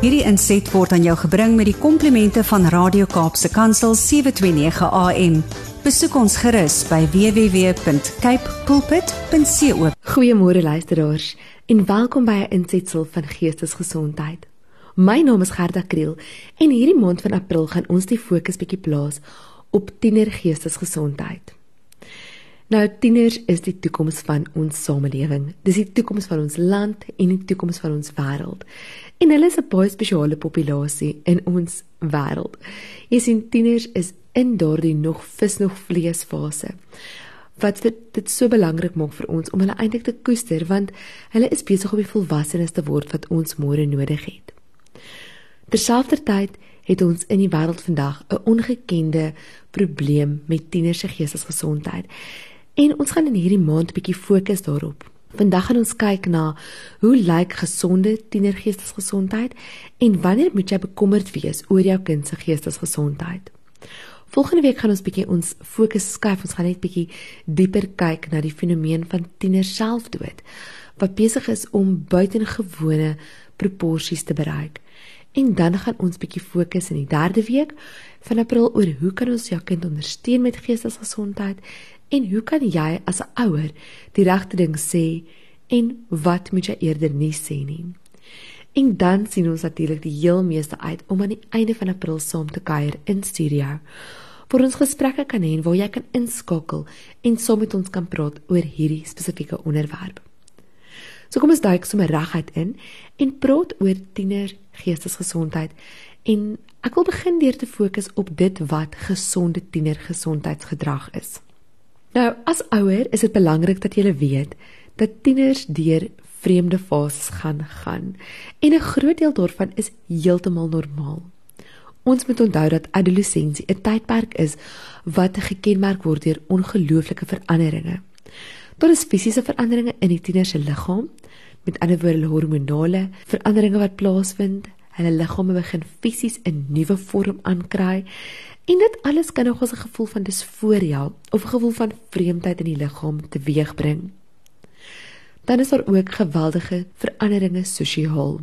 Hierdie inset word aan jou gebring met die komplimente van Radio Kaapse Kansel 729 AM. Besoek ons gerus by www.cape pulpit.co. Goeiemôre luisteraars en welkom by 'n insetsel van Geestesgesondheid. My naam is Gerda Kriel en hierdie maand van April gaan ons die fokus bietjie plaas op tienergeestesgesondheid. Nou tieners is die toekoms van ons samelewing. Dis die toekoms van ons land en die toekoms van ons wêreld. En hulle is 'n baie spesiale populasie in ons wêreld. Jy sien tieners is in daardie nog vis nog vlees fase. Wat dit so belangrik maak vir ons om hulle eintlik te koester want hulle is besig om die volwassenes te word wat ons môre nodig het. Terselfdertyd het ons in die wêreld vandag 'n ongekende probleem met tieners se geestesgesondheid. En ons gaan in hierdie maand bietjie fokus daarop. Vandag gaan ons kyk na hoe lyk gesonde tienergeestesgesondheid en wanneer moet jy bekommerd wees oor jou kind se geestesgesondheid? Volgende week gaan ons bietjie ons fokus skuif. Ons gaan net bietjie dieper kyk na die fenomeen van tiener selfdood wat besig is om buitengewone proporsies te bereik. En dan gaan ons bietjie fokus in die derde week van April oor hoe kan ons jou kind ondersteun met geestesgesondheid En hoe kan jy as 'n ouer die regte ding sê en wat moet jy eerder nie sê nie? En dan sien ons natuurlik die heel meeste uit om aan die einde van April saam te kuier in studio. Vir ons gesprekke kan hê waar jy kan inskakel en saam met ons kan praat oor hierdie spesifieke onderwerp. So kom ons duik sommer reguit in en praat oor tiener geestesgesondheid en ek wil begin deur te fokus op dit wat gesonde tienergesondheidsgedrag is. Nou, as ouer is dit belangrik dat jy weet dat tieners deur vreemde fases gaan gaan en 'n groot deel daarvan is heeltemal normaal. Ons moet onthou dat adolessensie 'n tydperk is wat gekenmerk word deur ongelooflike veranderinge. Daar is fisiese veranderinge in die tiener se liggaam, met ander woorde hormonale veranderinge wat plaasvind. Hulle liggame begin fisies 'n nuwe vorm aankry En dit alles kan nog ons 'n gevoel van disforia of 'n gevoel van vreemdheid in die liggaam teweegbring. Dan is daar ook geweldige veranderinge sosiaal.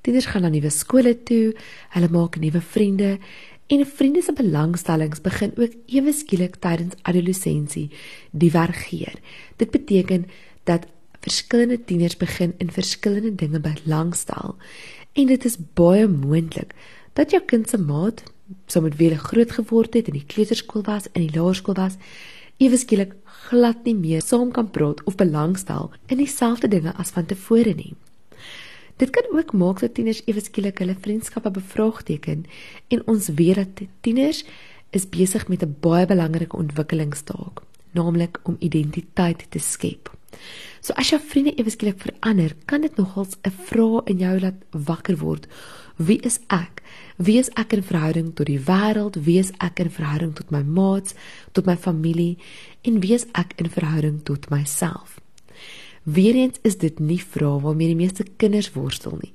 Tieners gaan na nuwe skole toe, hulle maak nuwe vriende en vriende se belangstellings begin ook ewe skielik tydens adolessensie divergeer. Dit beteken dat verskillende tieners begin in verskillende dinge belangstel en dit is baie moontlik dat jou kind se maat so met wie hy groot geword het in die kleuterskool was en die laerskool was, ewe skielik glad nie meer saam kan praat of belangstel in dieselfde dinge as van tevore nie. Dit kan ook maak dat tieners ewe skielik hulle vriendskappe bevraagteken en ons weet dat tieners is besig met 'n baie belangrike ontwikkelingstaak, naamlik om identiteit te skep. So as jou vriende ewe skielik verander, kan dit nogals 'n vraag in jou laat wakker word. Wie is ek? Wie is ek in verhouding tot die wêreld? Wie is ek in verhouding tot my maats, tot my familie en wie is ek in verhouding tot myself? Weerens is dit nie vrae waarmee die meeste kinders worstel nie.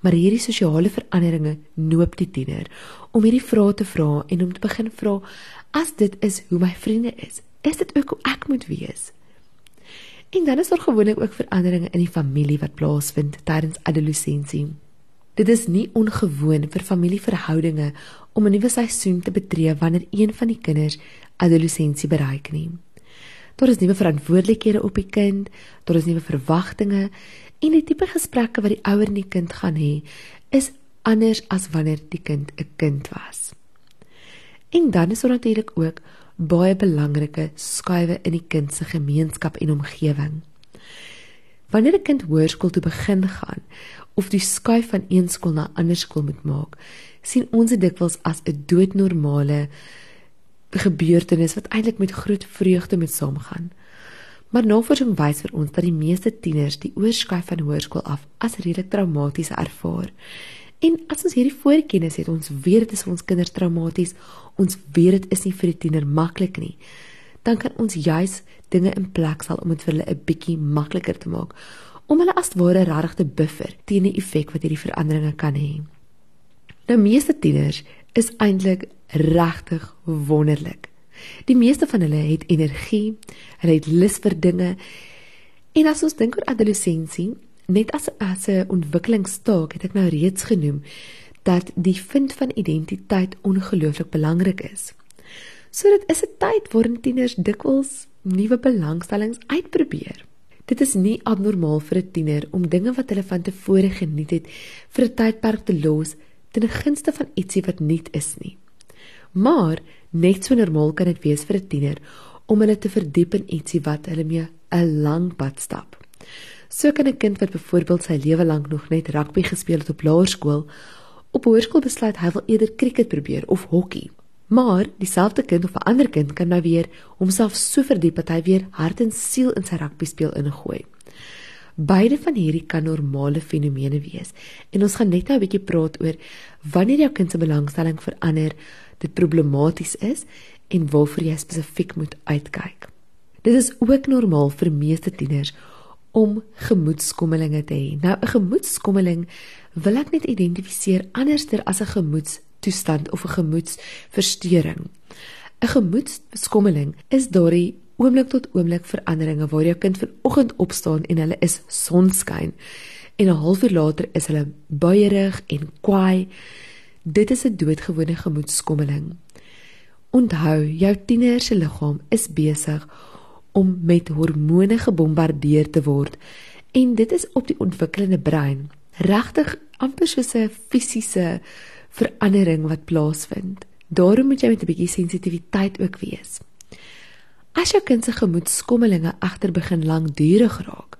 Maar hierdie sosiale veranderinge noop die tiener om hierdie vrae te vra en om te begin vra as dit is hoe my vriende is, is dit ook hoe ek moet wees? En dan is daar gewoonlik ook veranderinge in die familie wat plaasvind tydens adolessensie. Dit is nie ongewoon vir familieverhoudinge om 'n nuwe seisoen te betree wanneer een van die kinders adolessensie bereik nie. Daar is nuwe verantwoordelikhede op die kind, daar is nuwe verwagtinge en die tipe gesprekke wat die ouer en die kind gaan hê, is anders as wanneer die kind 'n kind was. En dan is daar natuurlik ook baie belangrike skuwe in die kind se gemeenskap en omgewing. Wanneer 'n kind hoërskool toe begin gaan of die skuif van een skool na 'n ander skool moet maak, sien ons dit dikwels as 'n doodnormale gebeurtenis wat eintlik met groot vreugde met saamgaan. Maar navorsing wys vir ons dat die meeste tieners die oorskuif van hoërskool af as redelik traumaties ervaar. En as ons hierdie voorkennis het, ons weet dit is vir ons kinders traumaties, ons weet dit is nie vir die tiener maklik nie, dan kan ons juis dinge in plek stel om dit vir hulle 'n bietjie makliker te maak om hulle as ware regtig te buffer teen die effek wat hierdie veranderinge kan hê. Nou meeste tieners is eintlik regtig wonderlik. Die meeste van hulle het energie, hulle het lus vir dinge. En as ons dink oor adolessensie, Net as as 'n ontwikkelingstaak het ek nou reeds genoem dat die vind van identiteit ongelooflik belangrik is. So dit is 'n tyd waarin tieners dikwels nuwe belangstellings uitprobeer. Dit is nie abnormaal vir 'n tiener om dinge wat hulle van tevore geniet het vir 'n tydperk te los ten gunste van ietsie wat nuut is nie. Maar net so normaal kan dit wees vir 'n tiener om hulle te verdiep in ietsie wat hulle mee 'n lang pad stap. So kan 'n kind wat byvoorbeeld sy lewe lank nog net rugby gespeel het op laerskool, op hoërskool besluit hy wil eerder krieket probeer of hokkie. Maar dieselfde kind of 'n ander kind kan nou weer homself so verdiep dat hy weer hart en siel in sy rugby speel ingooi. Beide van hierdie kan normale fenomene wees. En ons gaan net nou 'n bietjie praat oor wanneer jou kind se belangstelling verander, dit problematies is en waarvoor jy spesifiek moet uitkyk. Dit is ook normaal vir meeste tieners om gemoedskommelinge te hê. Nou 'n gemoedskommeling wil ek net identifiseer anderster as 'n gemoedstoestand of 'n gemoedsversteuring. 'n Gemoedskommeling is daardie oomblik tot oomblik veranderinge waar jou kind vanoggend opstaan en hulle is sonskyn en 'n halfuur later is hulle buierig en kwaai. Dit is 'n doodgewone gemoedskommeling. Onthou, jou tiener se liggaam is besig om met hormone gebombardeer te word en dit is op die ontwikkelende brein regtig amper soos 'n fisiese verandering wat plaasvind. Daarom moet jy met 'n bietjie sensitiwiteit ook wees. As jou kind se gemoedskommelinge agter begin lankdurig raak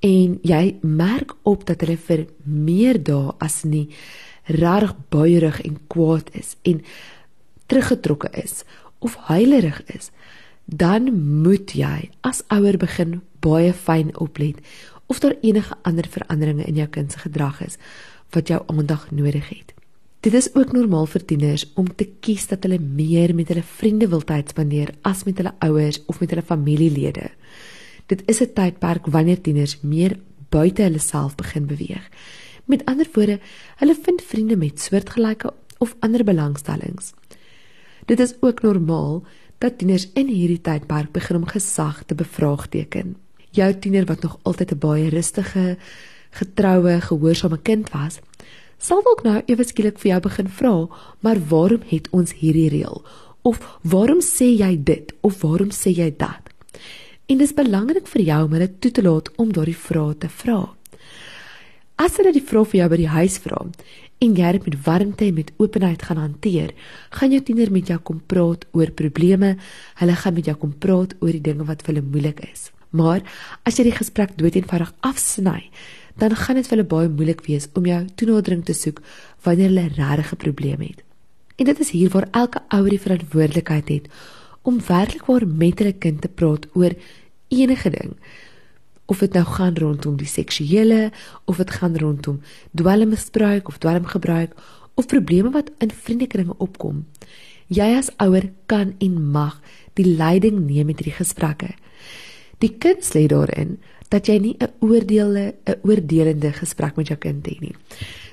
en jy merk op dat hulle vir meer dae as nie reg buierig en kwaad is en teruggetrokke is of huilerig is, dan moet jy as ouer begin baie fyn oplet of daar enige ander veranderinge in jou kind se gedrag is wat jou aandag nodig het. Dit is ook normaal vir tieners om te kies dat hulle meer met hulle vriende wil tyd spandeer as met hulle ouers of met hulle familielede. Dit is 'n tydperk wanneer tieners meer buite hulle self begin beweeg. Met ander woorde, hulle vind vriende met soortgelyke of ander belangstellings. Dit is ook normaal dat tieners in hierdie tydperk begin om gesag te bevraagteken jou tiener wat nog altyd 'n baie rustige, getroue, gehoorsame kind was, sal dalk nou ewe skielik vir jou begin vra, "Maar waarom het ons hierdie reël?" of "Waarom sê jy dit?" of "Waarom sê jy dat?" En dit is belangrik vir jou om hulle toe te laat om daardie vrae te vra. As hulle die vrae vir jou by die huis vra en jy dit met warmte en met openheid gaan hanteer, gaan jou tiener met jou kom praat oor probleme. Hulle gaan met jou kom praat oor die dinge wat vir hulle moeilik is. Maar as jy die gesprek doeteenvoudig afsny, dan gaan dit vir hulle baie moeilik wees om jou toenadering te soek wanneer hulle regtig 'n probleem het. En dit is hier waar elke ouer die verantwoordelikheid het om werklik waar met hulle kind te praat oor enige ding. Of dit nou gaan rondom die seksuele of dit gaan rondom dwelmmisbruik of dwelmgebruik of probleme wat in vriendekringe opkom. Jy as ouer kan en mag die leiding neem met hierdie gesprekke. Die kuns lê daarin dat jy nie 'n oordeelde 'n oordelende gesprek met jou kind het nie.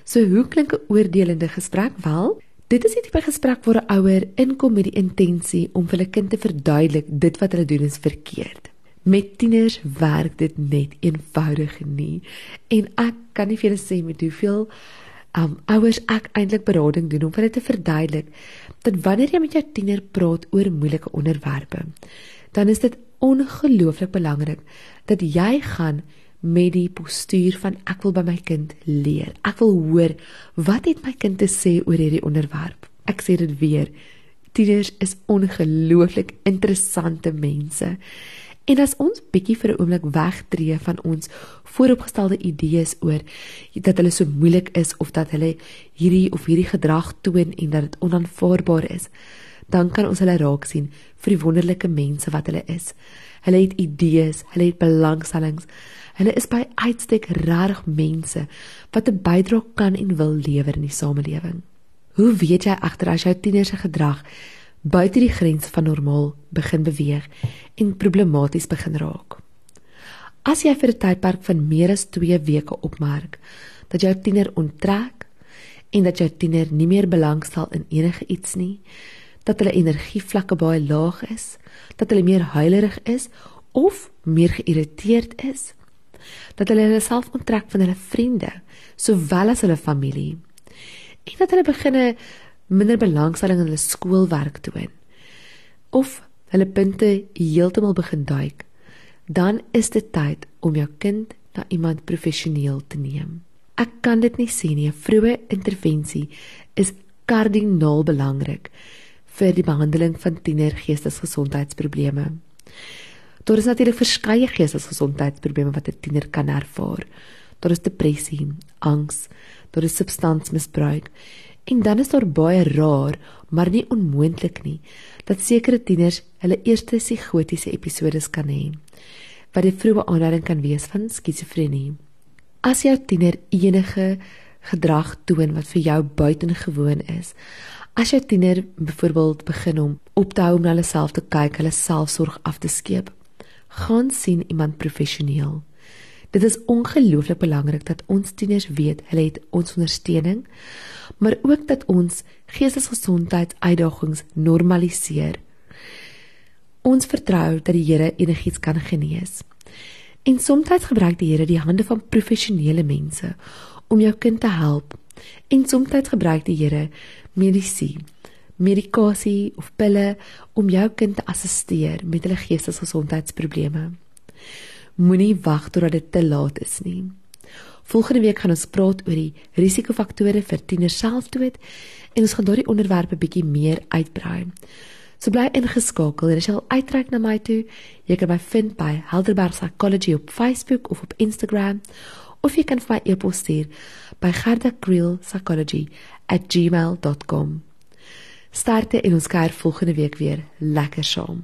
So hoe klink 'n oordelende gesprek? Wel, dit is 'n tipe gesprek waar 'n ouer inkom met die intensie om vir hulle kind te verduidelik dit wat hulle doen is verkeerd. Met tieners werk dit net eenvoudig nie. En ek kan nie vir julle sê met hoeveel um ouers ek eintlik berading doen om vir hulle te verduidelik dat wanneer jy met jou tiener praat oor moeilike onderwerpe, dan is dit ongelooflik belangrik dat jy gaan met die postuur van ek wil by my kind leer. Ek wil hoor wat het my kind te sê oor hierdie onderwerp. Ek sê dit weer. Tieners is ongelooflik interessante mense. En as ons bietjie vir 'n oomblik wegtreë van ons vooropgestelde idees oor dat hulle so moeilik is of dat hulle hierdie of hierdie gedrag toon en dat dit onaanvaarbaar is, dan kan ons hulle raak sien vir die wonderlike mense wat hulle is. Hulle het idees, hulle het belangstellings. Hulle is by uitstek regtig mense wat 'n bydrae kan en wil lewer in die samelewing. Hoe weet jy agter as jou tiener se gedrag buite die grens van normaal begin beweeg en problematies begin raak? As jy vir 'n tydperk van meer as 2 weke opmerk dat jou tiener onttrek en dat jou tiener nie meer belangstel in enige iets nie, dat hulle energievlakke baie laag is, dat hulle meer huilerig is of meer geïrriteerd is, dat hulle hulle self onttrek van hulle vriende sowel as hulle familie en dat hulle beginne minder belangstelling in hulle skoolwerk toon of hulle punte heeltemal begin duik dan is dit tyd om jou kind na iemand professioneel te neem ek kan dit nie sien nie 'n vroeë intervensie is kardinaal belangrik vir die behandeling van tienergeestesgesondheidsprobleme Daar is natuurlik verskeie geestesgesondheidsprobleme wat 'n tiener kan ervaar. Daar is depressie, angs, daar is substansmisbruik. En dan is daar baie raar, maar nie onmoontlik nie, dat sekere tieners hulle eerste psigotiese episodes kan hê wat die vroeë aanduiding kan wees van skizofrenie. As jou tiener enige gedrag toon wat vir jou buitengewoon is, as jou tiener byvoorbeeld begin om op te hou om na hulle self te kyk, hulle selfsorg af te skeep, gaan sien iemand professioneel. Dit is ongelooflik belangrik dat ons tieners weet hulle het ons ondersteuning, maar ook dat ons geestesgesondheidsuitdagings normaliseer. Ons vertrou dat die Here enigiets kan genees. En soms gebruik die Here die hande van professionele mense om jou kind te help. En soms gebruik die Here medisyne medikasie of pille om jou kind te assisteer met hulle geestesgesondheidsprobleme. Moenie wag totdat dit te laat is nie. Volgende week gaan ons praat oor die risikofaktore vir tieners selfdood en ons gaan daardie onderwerpe bietjie meer uitbrei. So bly ingeskakel en as jy al uitreik na my toe, jy kan my vind by Helderberg Psychology op Facebook of op Instagram of jy kan vir my e-pos stuur by gardacreelpsychology@gmail.com. Sterkte en ons kuier volgende week weer lekker saam.